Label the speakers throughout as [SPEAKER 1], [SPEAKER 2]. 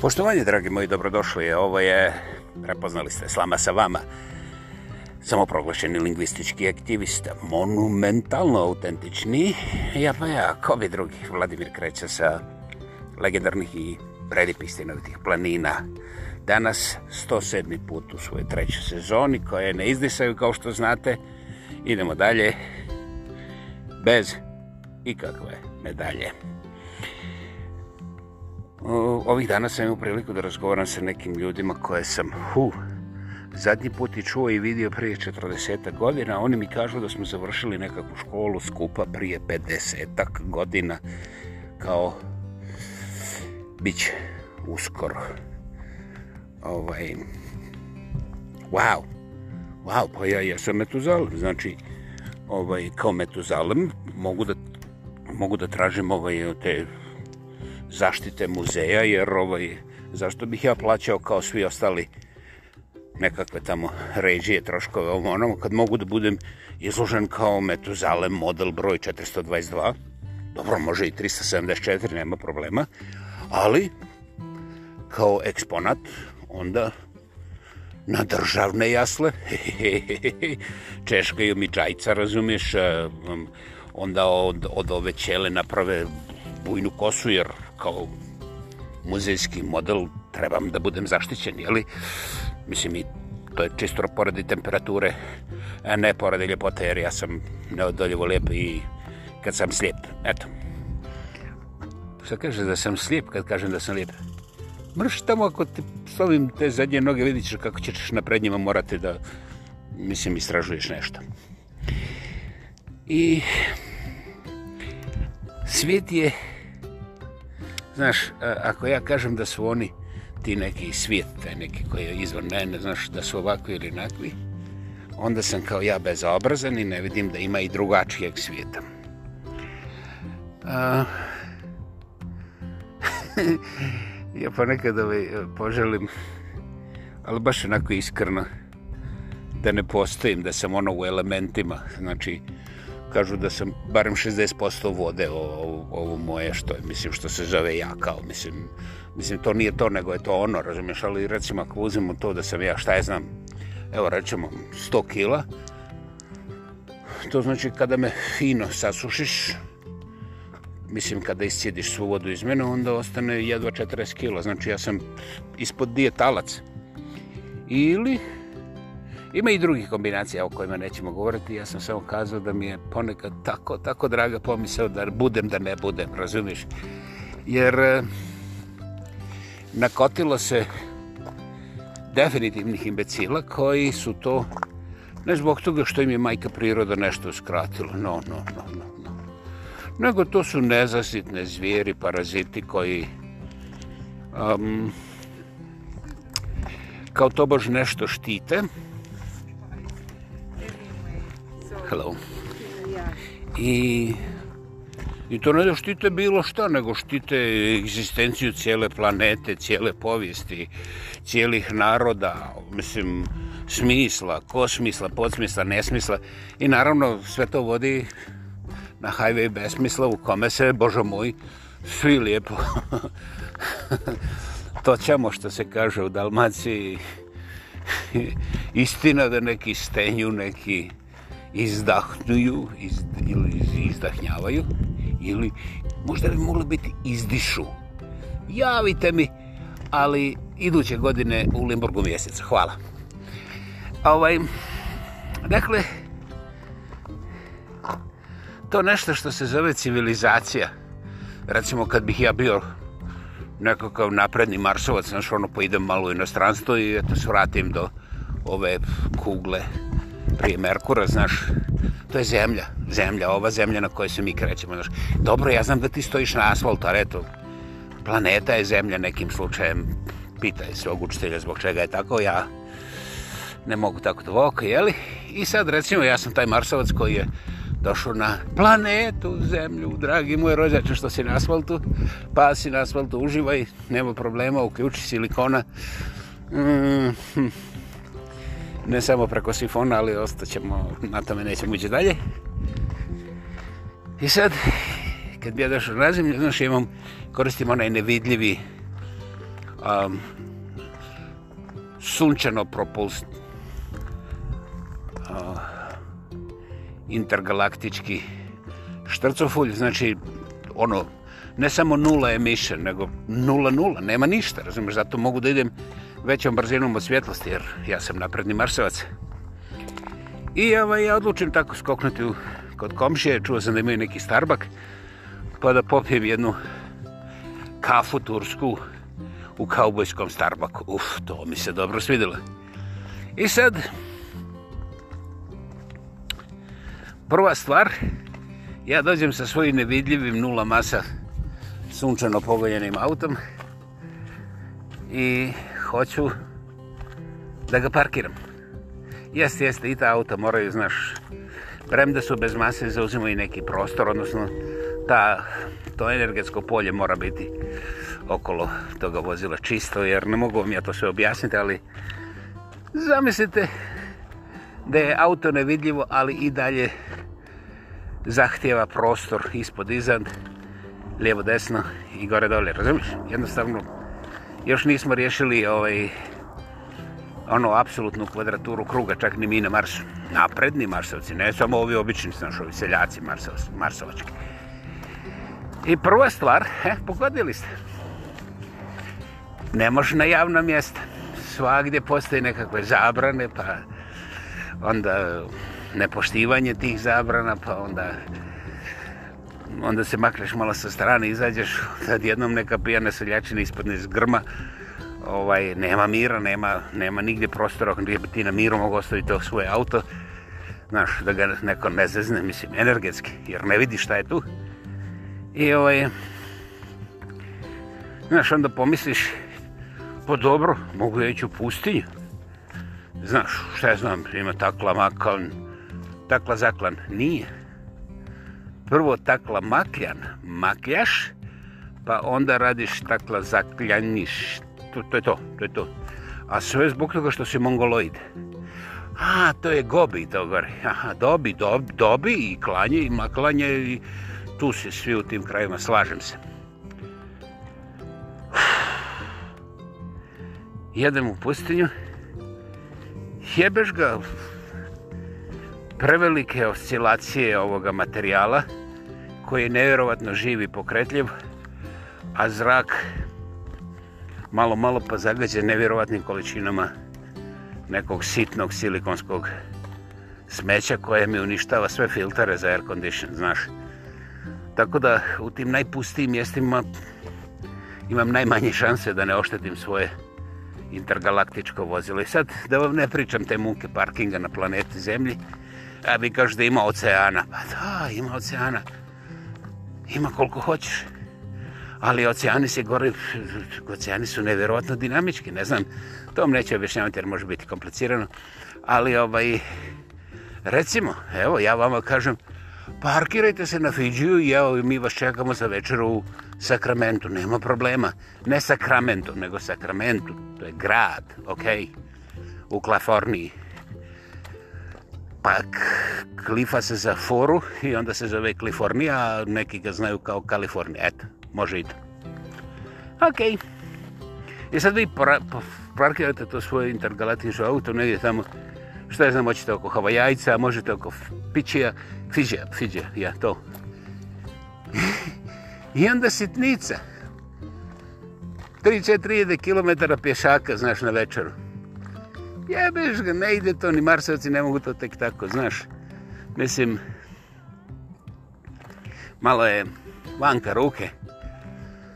[SPEAKER 1] Poštovanje, dragi moji, dobrodošli. Ovo je, prepoznali ste, slama sa vama, samoproglašeni lingvistički aktivista, monumentalno autentični, ja pa ja, ko bi drugi, Vladimir Kreća sa legendarnih i predipistinovitih planina. Danas 107. put u svojoj trećoj sezoni, koje ne izdisaju, kao što znate. Idemo dalje, bez ikakve medalje. Medalje ovih dana sam imao priliku da razgovaram sa nekim ljudima koje sam hu, zadnji put i čuo i vidio prije 40 godina. Oni mi kažu da smo završili nekakvu školu skupa prije 50 godina kao bit će uskoro. Ovaj, wow, wow, pa ja, ja sam metuzalem, znači ovaj, kao metuzalem mogu da mogu da tražim ovaj, te zaštite muzeja, jer ovaj, zašto bih ja plaćao kao svi ostali nekakve tamo ređije troškove ovom onom, kad mogu da budem izložen kao Metuzalem model broj 422, dobro, može i 374, nema problema, ali kao eksponat, onda na državne jasle, češkaju mi čajca, razumiješ, onda od, od ove ćele naprave bujnu kosu jer kao muzejski model trebam da budem zaštićen, jeli? Mislim i to je čisto poradi temperature, a ne poradi ljepote jer ja sam neodoljivo lijep i kad sam slijep, eto. Šta kaže da sam slijep kad kažem da sam lijep? Mrš tamo ako te slovim te zadnje noge vidit ćeš kako ćeš na prednjima morate da, mislim, istražuješ nešto. I svijet je Znaš, e, ako ja kažem da su oni ti neki svijet, taj neki koji je izvan mene, znaš, da su ovakvi ili nakvi, onda sam kao ja bezobrazan i ne vidim da ima i drugačijeg svijeta. Uh, ja ponekad ovaj poželim, ali baš onako iskrno, da ne postojim, da sam ono u elementima, znači, uh, kažu da sam barem 60% vode ovo, ovo moje što je, mislim, što se zove ja kao, mislim, mislim, to nije to, nego je to ono, razumiješ, ali recimo ako uzmemo to da sam ja, šta je znam, evo rećemo 100 kila, to znači kada me fino sasušiš, mislim kada iscijediš svu vodu iz mene, onda ostane jedva 40 kila, znači ja sam ispod dijetalac. Ili, Ima i drugih kombinacija o kojima nećemo govoriti. Ja sam samo kazao da mi je ponekad tako, tako draga pomisao da budem, da ne budem, razumiješ? Jer eh, nakotilo se definitivnih imbecila koji su to, ne zbog toga što im je majka priroda nešto skratila, no, no, no, no, no. Nego to su nezasitne zvijeri, paraziti koji um, kao tobož nešto štite, Hello. I, I to ne da štite bilo šta, nego štite egzistenciju cijele planete, cijele povijesti, cijelih naroda, mislim, smisla, kosmisla, podsmisla, nesmisla. I naravno, sve to vodi na highway besmisla u kome se, božo moj, svi lijepo točamo što se kaže u Dalmaciji. Istina da neki stenju, neki izdahnuju iz, ili izdahnjavaju ili možda bi mogli biti izdišu. Javite mi, ali iduće godine u Limburgu mjeseca. Hvala. Ovaj, dakle, to nešto što se zove civilizacija. Recimo kad bih ja bio nekakav napredni marsovac, znaš ono, pa idem malo u inostranstvo i eto se vratim do ove kugle, prije Merkura, znaš, to je zemlja, zemlja, ova zemlja na kojoj se mi krećemo, znaš. Dobro, ja znam da ti stojiš na asfaltu, ali eto, planeta je zemlja nekim slučajem, pitaj svog učitelja zbog čega je tako, ja ne mogu tako to voka, jeli? I sad, recimo, ja sam taj Marsovac koji je došao na planetu, zemlju, dragi moj rođače što si na asfaltu, pa si na asfaltu, uživaj, nema problema, uključi silikona. Mm, hm ne samo preko sifona, ali ostaćemo, na tome nećemo ući dalje. I sad, kad bi ja došao na zemlju, znaš, imam, koristim onaj nevidljivi um, sunčano propulst uh, intergalaktički štrcofulj, znači ono, ne samo nula emission, nego nula nula, nema ništa, razumiješ, zato mogu da idem većom brzinom od svjetlosti, jer ja sam napredni marsovac. I ovaj, ja odlučim tako skoknuti u, kod komšije, čuo sam da imaju neki starbak, pa da popijem jednu kafu tursku u kaubojskom starbaku. Uf, to mi se dobro svidilo. I sad, prva stvar, ja dođem sa svojim nevidljivim nula masa sunčano pogoljenim autom i hoću da ga parkiram. Jeste, jeste, i ta auta moraju, znaš, premda su bez mase, zauzimo i neki prostor, odnosno ta, to energetsko polje mora biti okolo toga vozila čisto, jer ne mogu vam ja to sve objasniti, ali zamislite da je auto nevidljivo, ali i dalje zahtjeva prostor ispod izad, lijevo, desno i gore, dolje. Razumiješ? Jednostavno, još nismo riješili ovaj ono apsolutnu kvadraturu kruga čak ni mi na Marsu. Napredni Marsovci, ne samo ovi obični snašovi, seljaci Marsov, Marsovački. I prva stvar, he, pogodili ste. Ne može na javna mjesta. Svagdje postoji nekakve zabrane, pa onda nepoštivanje tih zabrana, pa onda onda se makneš malo sa strane, izađeš, kad jednom neka pijana seljačina ispadne iz grma, ovaj, nema mira, nema, nema nigdje prostora, gdje bi ti na miru mogu ostaviti to svoje auto, znaš, da ga neko ne zezne, mislim, energetski, jer ne vidi šta je tu. I ovaj, znaš, onda pomisliš, po pa dobro, mogu ja ići u pustinju. Znaš, šta je znam, ima takla makal, takla zaklan, nije. Nije prvo takla makljan, makljaš, pa onda radiš takla zakljaniš. To, to je to, to je to. A sve zbog toga što si mongoloid. A, to je gobi to gore. Aha, dobi, dobi, dobi i klanje i maklanje i tu se svi u tim krajima, slažem se. Jedem u pustinju, jebeš ga, prevelike oscilacije ovoga materijala koji je nevjerovatno živ i pokretljiv, a zrak malo malo pa zagađe nevjerovatnim količinama nekog sitnog silikonskog smeća koje mi uništava sve filtere za air condition, znaš. Tako da u tim najpustijim mjestima imam najmanje šanse da ne oštetim svoje intergalaktičko vozilo. I sad da vam ne pričam te muke parkinga na planeti Zemlji, a vi kažete ima oceana. Pa da, ima oceana. Ima koliko hoćeš. Ali oceani se gore, oceani su nevjerovatno dinamički, ne znam, to vam neće objašnjavati jer može biti komplicirano. Ali ovaj, recimo, evo ja vama kažem, parkirajte se na Fidžiju i evo mi vas čekamo za večer u Sakramentu, nema problema. Ne Sakramentu, nego Sakramentu, to je grad, ok, u Klaforniji pa klifa se za foru i onda se zove Kalifornija, a neki ga znaju kao Kalifornija. Eto, može i to. Ok. I sad vi pa, parkirate to svoje intergalatinsko auto negdje tamo, što ja znam, hoćete oko Havajajca, a možete oko Pičija, Fidžija, Fidžija, ja to. I onda sitnica. 3-4 km pješaka, znaš, na večeru jebeš ga, ne ide to, ni marsovci ne mogu to tek tako, znaš. Mislim, malo je vanka ruke.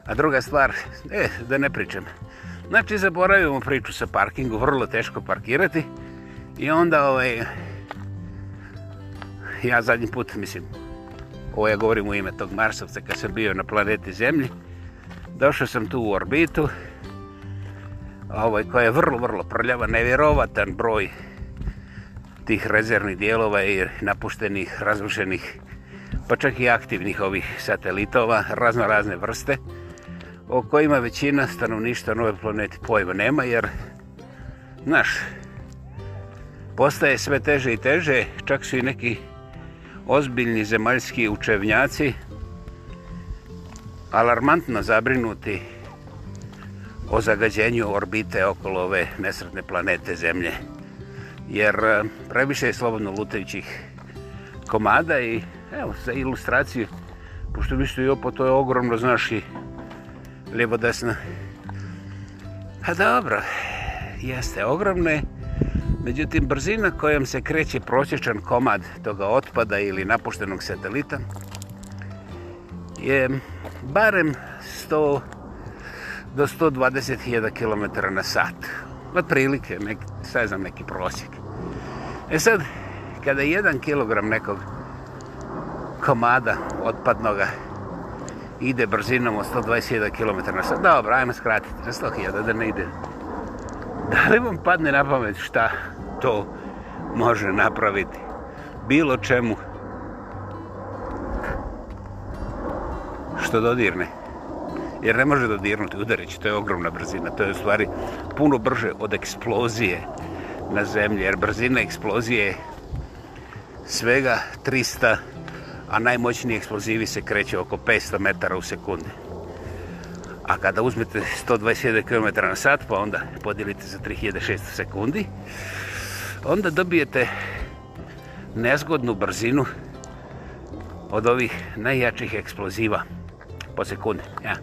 [SPEAKER 1] A druga stvar, e, da ne pričam. Znači, zaboravimo priču sa parkingu, vrlo teško parkirati. I onda, ovaj, ja zadnji put, mislim, ovo ja govorim u ime tog Marsovca kad sam bio na planeti Zemlji, došao sam tu u orbitu, ovaj, koja je vrlo, vrlo prljava, nevjerovatan broj tih rezervnih dijelova i napuštenih, razrušenih, pa čak i aktivnih ovih satelitova, razno razne vrste, o kojima većina stanovništva nove planeti pojma nema, jer, znaš, postaje sve teže i teže, čak su i neki ozbiljni zemaljski učevnjaci alarmantno zabrinuti o zagađenju orbite okolo ove nesretne planete Zemlje. Jer e, previše je slobodno lutajućih komada i evo, za ilustraciju, pošto mi su i opo, to je ogromno, znaš, i lijevo desno. A dobro, jeste ogromne, međutim, brzina kojom se kreće prosječan komad toga otpada ili napuštenog satelita je barem do 120.000 km na sat. Na prilike, nek, sad znam, neki prosjek. E sad, kada jedan kilogram nekog komada otpadnoga ide brzinom od 120.000 km na sat, dobro, ajmo skratiti, na 100.000, da ne ide. Da li vam padne na pamet šta to može napraviti? Bilo čemu što dodirne jer ne može dodirnuti, udarići, to je ogromna brzina, to je u stvari puno brže od eksplozije na zemlji, jer brzina eksplozije je svega 300, a najmoćniji eksplozivi se kreće oko 500 metara u sekundi. A kada uzmete 120 km na sat, pa onda podijelite za 3600 sekundi, onda dobijete nezgodnu brzinu od ovih najjačih eksploziva po sekundi. Ja.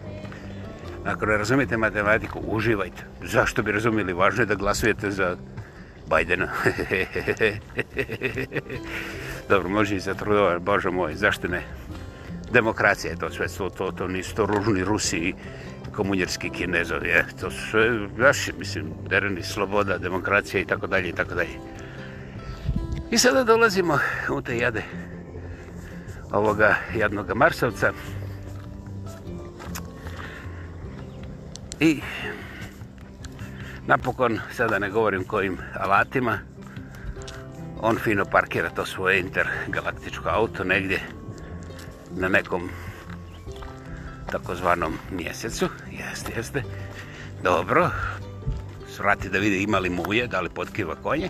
[SPEAKER 1] Ako ne razumijete matematiku, uživajte. Zašto bi razumijeli? Važno je da glasujete za Bajdena. Dobro, može i za Trudova, bože moj, zašto ne? Demokracija je to sve, to, to, to nisu to ružni Rusi i komunjerski kinezovi, je. to su sve naši, mislim, dereni sloboda, demokracija i tako dalje i tako dalje. I sada dolazimo u te jade ovoga jadnog Marsovca. Marsovca. i napokon, sada ne govorim kojim alatima, on fino parkira to svoje intergalaktičko auto negdje na nekom takozvanom mjesecu. Jeste, jeste. Dobro. Svrati da vidi imali muje, da li potkiva konje.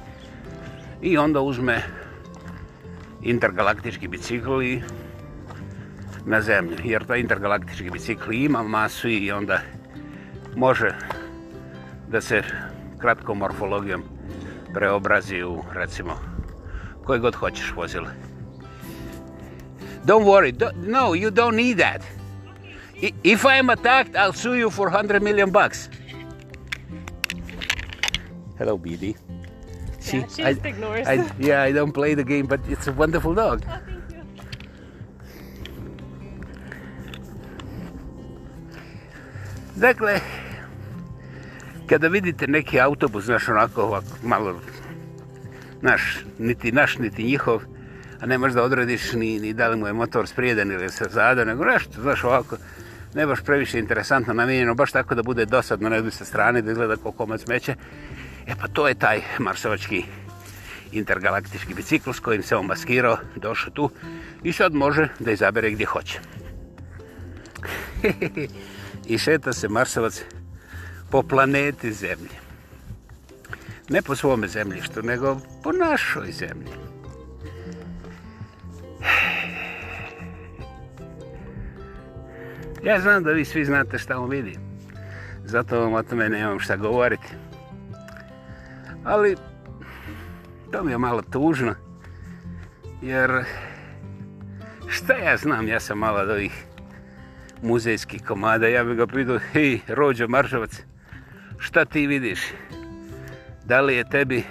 [SPEAKER 1] I onda uzme intergalaktički bicikl i na zemlju. Jer to intergalaktički bicikl ima masu i onda može da se kratkom morfologijom preobrazi u, recimo, koje god hoćeš vozile. Don't worry, don't, no, you don't need that. If I am attacked, I'll sue you for 100 million bucks. Hello, BD.
[SPEAKER 2] See, yeah, she
[SPEAKER 1] just I, ignores. I, yeah, I don't play the game, but it's a wonderful dog. Dakle, kada vidite neki autobus, znaš, onako ovako, malo naš, niti naš, niti njihov, a ne možda odrediš ni, ni da li mu je motor sprijedan ili se zada, nego nešto, znaš, ovako, ne baš previše interesantno namijenjeno, baš tako da bude dosadno, ne sa strane, da izgleda kao komad smeće. E pa to je taj marsovački intergalaktički bicikl s kojim se on maskirao, došao tu i sad može da izabere gdje hoće. i šeta se Marsovac po planeti Zemlje. Ne po svome zemljištu, nego po našoj zemlji. Ja znam da vi svi znate šta on vidi. Zato vam o tome nemam šta govoriti. Ali to mi je malo tužno. Jer šta ja znam, ja sam malo od ovih muzejski komada. Ja bih ga pitao, hej, Rođo Maršovac, šta ti vidiš? Da li je tebi,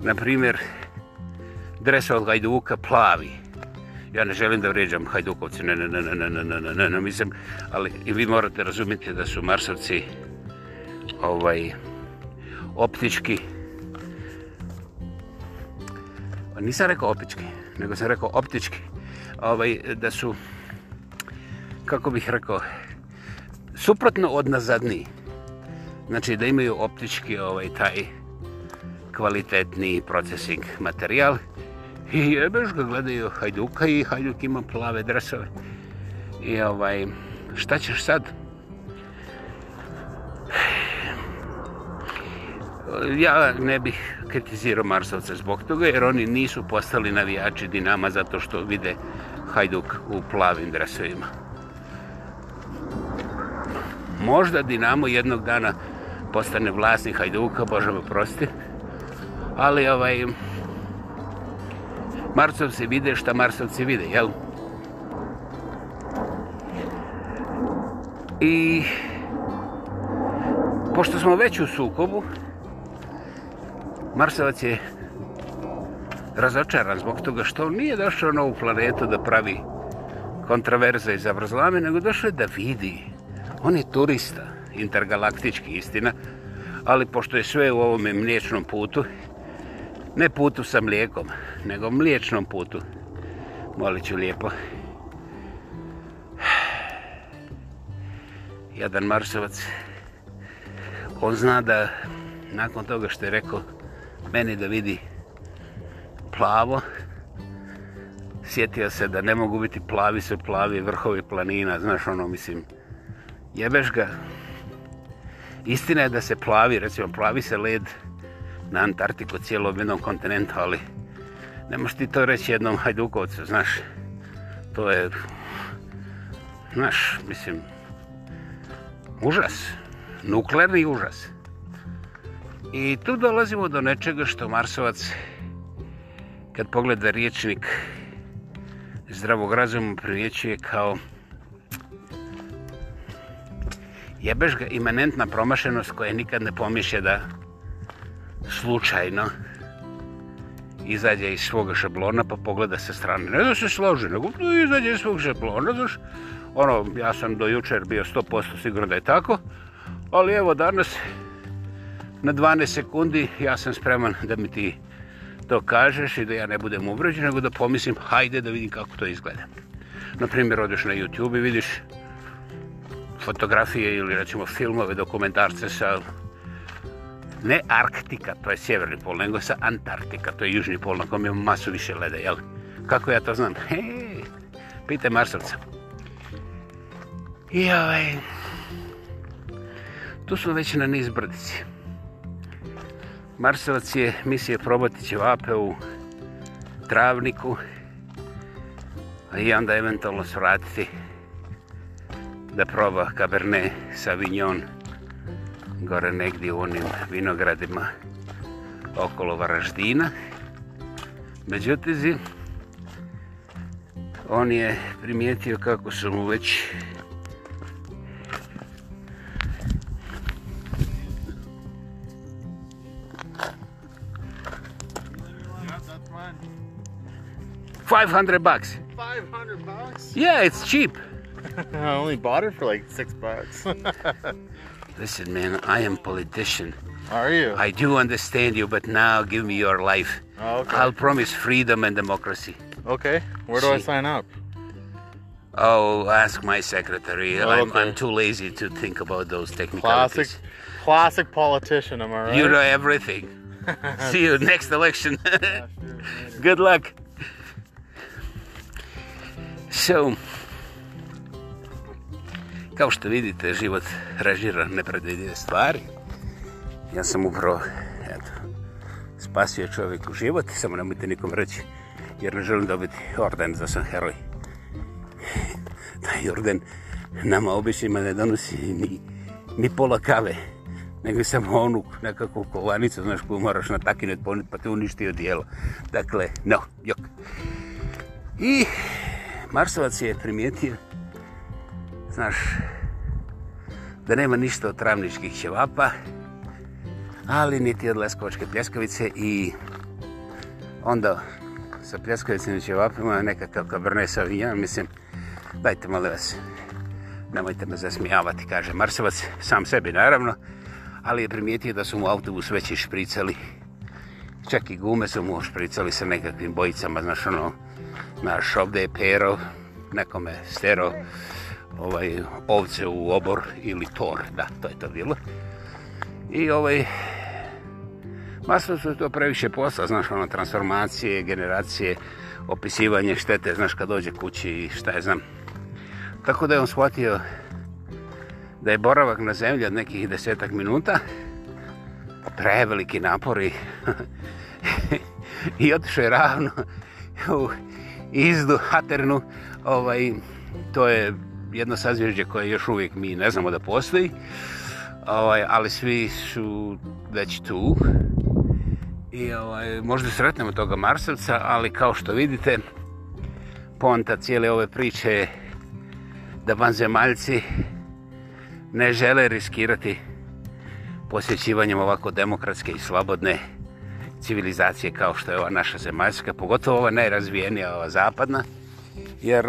[SPEAKER 1] na primjer, dres od Hajduka plavi? Ja ne želim da vređam Hajdukovce, ne, ne, ne, ne, ne, ne, ne, ne, ne, ne, mislim, ali i vi morate razumjeti da su Maršovci ovaj, optički, nisam rekao optički, nego sam rekao optički, ovaj, da su kako bih rekao, suprotno od nazadni. Znači da imaju optički ovaj taj kvalitetni procesing materijal. I jebeš ga gledaju Hajduka i Hajduk ima plave dresove. I ovaj, šta ćeš sad? Ja ne bih kritizirao Marsovca zbog toga jer oni nisu postali navijači Dinama zato što vide Hajduk u plavim dresovima možda Dinamo jednog dana postane vlasnik Hajduka, Bože me prosti. Ali ovaj Marsovci vide šta Marsovci vide, jel? I pošto smo već u sukobu, Marsovac je razočaran zbog toga što nije došao na ovu planetu da pravi kontraverze i zavrzlame, nego došao je da vidi On je turista, intergalaktički istina, ali pošto je sve u ovome mliječnom putu, ne putu sa mlijekom, nego mliječnom putu, molit ću lijepo. Jadan Marsovac, on zna da nakon toga što je rekao meni da vidi plavo, sjetio se da ne mogu biti plavi su plavi vrhovi planina, znaš ono, mislim, jebeš ga. Istina je da se plavi, recimo plavi se led na Antartiku cijelom jednom kontinentu, ali ne možeš ti to reći jednom hajdukovcu, znaš. To je, znaš, mislim, užas, nuklearni užas. I tu dolazimo do nečega što Marsovac, kad pogleda riječnik zdravog razuma, primjećuje kao jebeš ga, imanentna promašenost koja nikad ne pomiše da slučajno izađe iz svoga šablona pa pogleda sa strane. Ne da se složi, nego da izađe iz svog šablona, znaš, ono, ja sam do jučer bio 100% siguran da je tako, ali evo danas, na 12 sekundi, ja sam spreman da mi ti to kažeš i da ja ne budem uvrađen, nego da pomislim, hajde da vidim kako to izgleda. Na primjer, odeš na YouTube i vidiš fotografije ili recimo filmove, dokumentarce sa ne Arktika, to je sjeverni pol, nego sa Antarktika, to je južni pol na kom imamo masu više leda, jel? Kako ja to znam? He, pite Marsovca. I ovaj, tu smo već na niz brdici. Marsovac je misije probatiće vape u travniku i onda eventualno svratiti da proba Cabernet Sauvignon gore negdje u onim vinogradima okolo Varaždina. Međutim, on je primijetio kako su mu već Five hundred bucks.
[SPEAKER 3] Five hundred
[SPEAKER 1] bucks? Yeah, it's cheap.
[SPEAKER 3] I only bought it for like six bucks.
[SPEAKER 1] Listen, man, I am politician.
[SPEAKER 3] Are you?
[SPEAKER 1] I do understand you, but now give me your life. Oh, okay. I'll promise freedom and democracy.
[SPEAKER 3] Okay. Where do See? I sign up?
[SPEAKER 1] Oh, ask my secretary. Oh, okay. I'm, I'm, too lazy to think about those technicalities. Classic,
[SPEAKER 3] classic politician, am I right?
[SPEAKER 1] You know everything. See you next election. Good luck. So. kao što vidite, život režira nepredvidive stvari. Ja sam upravo, eto, spasio čovjeku život, samo nemojte nikom reći, jer ne želim dobiti orden za sam heroj. Taj orden nama običajima ne donosi ni, ni pola kave, nego samo onu nekakvu kolanicu, znaš, koju moraš na takinet ponit, pa te uništio dijelo. Dakle, no, jok. I Marsovac je primijetio znaš, da nema ništa od travničkih ćevapa, ali niti od leskovačke pljeskavice i onda sa pljeskavicima i ćevapima nekakav Cabernet Sauvignon, mislim, dajte mali vas, nemojte me zasmijavati, kaže Marsovac, sam sebi naravno, ali je primijetio da su mu autobus već i špricali, čak i gume su mu špricali sa nekakvim bojicama, znaš ono, naš ovdje je pero, nekome stero, ovaj ovce u obor ili tor, da, to je to bilo. I ovaj masno su to previše posla, znaš, ono transformacije, generacije, opisivanje štete, znaš, kad dođe kući i šta je znam. Tako da je on shvatio da je boravak na zemlji od nekih desetak minuta preveliki napori i otišao je ravno u izdu, haternu, ovaj, to je jedno sazvježdje koje još uvijek mi ne znamo da postoji, ovaj, ali svi su već tu. I ovaj, možda sretnemo toga Marsovca, ali kao što vidite, ponta cijele ove priče je da vanzemaljci ne žele riskirati posjećivanjem ovako demokratske i slobodne civilizacije kao što je ova naša zemaljska, pogotovo ova najrazvijenija, ova zapadna, jer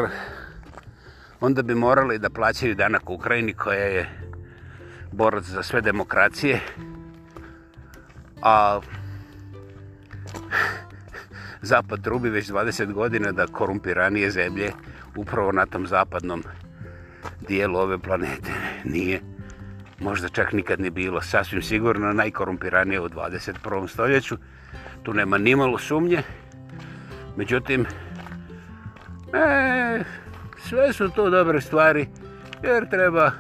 [SPEAKER 1] onda bi morali da plaćaju danak Ukrajini koja je borac za sve demokracije. A zapad drubi već 20 godina da korumpiranije zemlje upravo na tom zapadnom dijelu ove planete nije možda čak nikad ne bilo sasvim sigurno najkorumpiranije u 21. stoljeću tu nema nimalo sumnje međutim eh, sve su to dobre stvari jer treba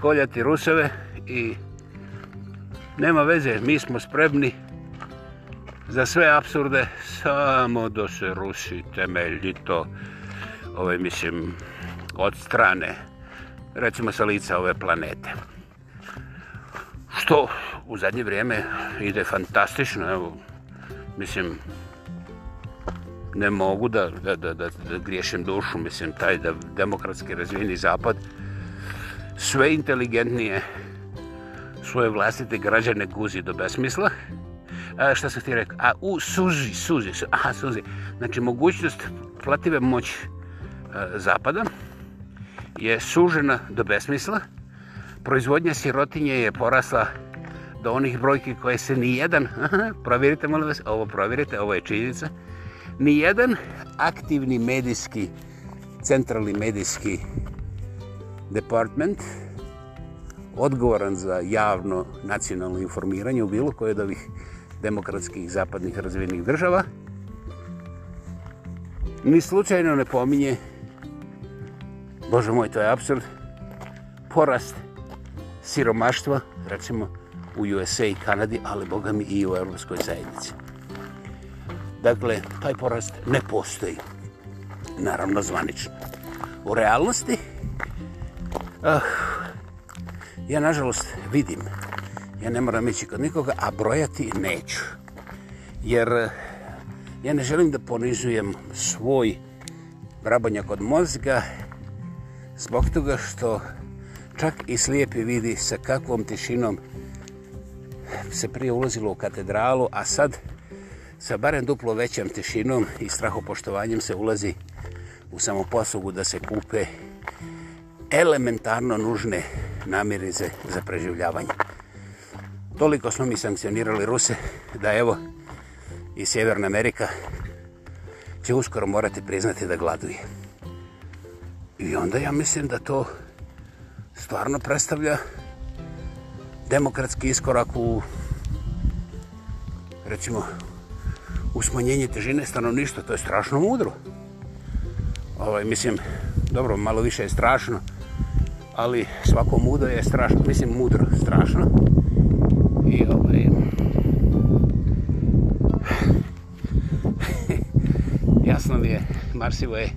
[SPEAKER 1] koljati ruseve i nema veze, mi smo spremni za sve absurde samo da se Rusi temeljito ove ovaj, mislim od strane recimo sa lica ove planete što u zadnje vrijeme ide fantastično evo, mislim ne mogu da, da, da, da, da griješem dušu, mislim, taj da demokratski razvijeni zapad sve inteligentnije svoje vlastite građane guzi do besmisla. A šta sam ti rekao? A u suzi, suzi, su, aha, suzi. Znači, mogućnost plative moć a, zapada je sužena do besmisla. Proizvodnja sirotinje je porasla do onih brojki koje se ni jedan, provjerite, molim vas, ovo provjerite, ovo je činjenica, ni jedan aktivni medijski centralni medijski department odgovoran za javno nacionalno informiranje u bilo koje od ovih demokratskih zapadnih razvijenih država ni slučajno ne pominje bože moj to je absurd porast siromaštva recimo u USA i Kanadi ali bogami i u europskoj zajednici Dakle, taj porast ne postoji. Naravno, zvanično. U realnosti, uh, ja nažalost vidim, ja ne moram ići kod nikoga, a brojati neću. Jer eh, ja ne želim da ponizujem svoj vrabanjak od mozga zbog toga što čak i slijepi vidi sa kakvom tišinom se prije ulazilo u katedralu, a sad sa barem duplo većom tišinom i strahopoštovanjem se ulazi u samoposlugu da se kupe elementarno nužne namirize za preživljavanje. Toliko smo mi sankcionirali Ruse da evo i Sjeverna Amerika će uskoro morati priznati da gladuje. I onda ja mislim da to stvarno predstavlja demokratski iskorak u recimo u smanjenje težine stanovništva, to je strašno mudro. Ovaj, mislim, dobro, malo više je strašno, ali svako mudo je strašno, mislim, mudro, strašno. I ovaj... Jasno mi je, Marsivo je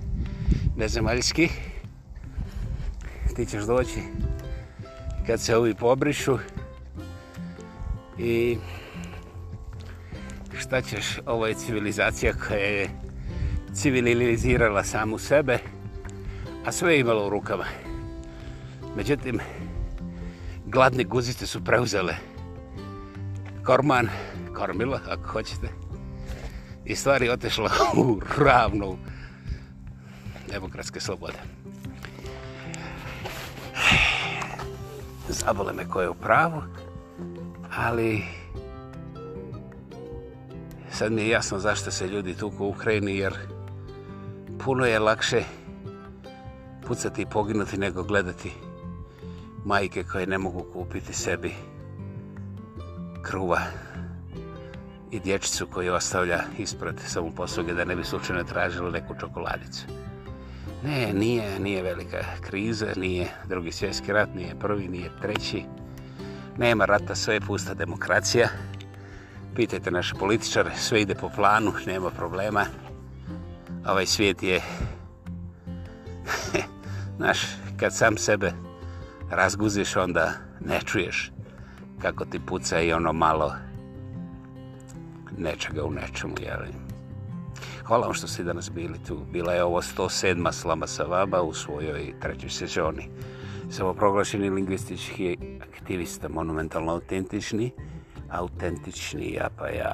[SPEAKER 1] nezemaljski. Ti ćeš doći kad se ovi pobrišu. I šta ćeš, ovo je civilizacija koja je civilizirala samu sebe, a sve je imalo u rukama. Međutim, gladne guzice su preuzele korman, kormilo, ako hoćete, i stvari otešla u ravnu demokratske slobode. Zabole me ko je u pravu, ali sad mi je jasno zašto se ljudi tuku u Ukrajini, jer puno je lakše pucati i poginuti nego gledati majke koje ne mogu kupiti sebi kruva i dječicu koju ostavlja ispred samoposluge da ne bi slučajno tražilo neku čokoladicu. Ne, nije, nije velika kriza, nije drugi svjetski rat, nije prvi, nije treći. Nema rata, sve je pusta demokracija pitajte naše političare, sve ide po planu, nema problema. Ovaj svijet je, znaš, kad sam sebe razguziš, onda ne čuješ kako ti puca i ono malo nečega u nečemu, jel? Hvala vam što ste danas bili tu. Bila je ovo 107. Slama Savaba u svojoj trećoj sezoni. Samo proglašeni lingvistički aktivista, monumentalno autentični autentični ja pa ja.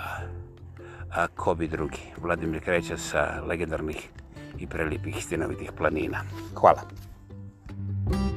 [SPEAKER 1] A ko bi drugi? Vladimir kreće sa legendarnih i prelipih stinovitih planina. Hvala. Hvala.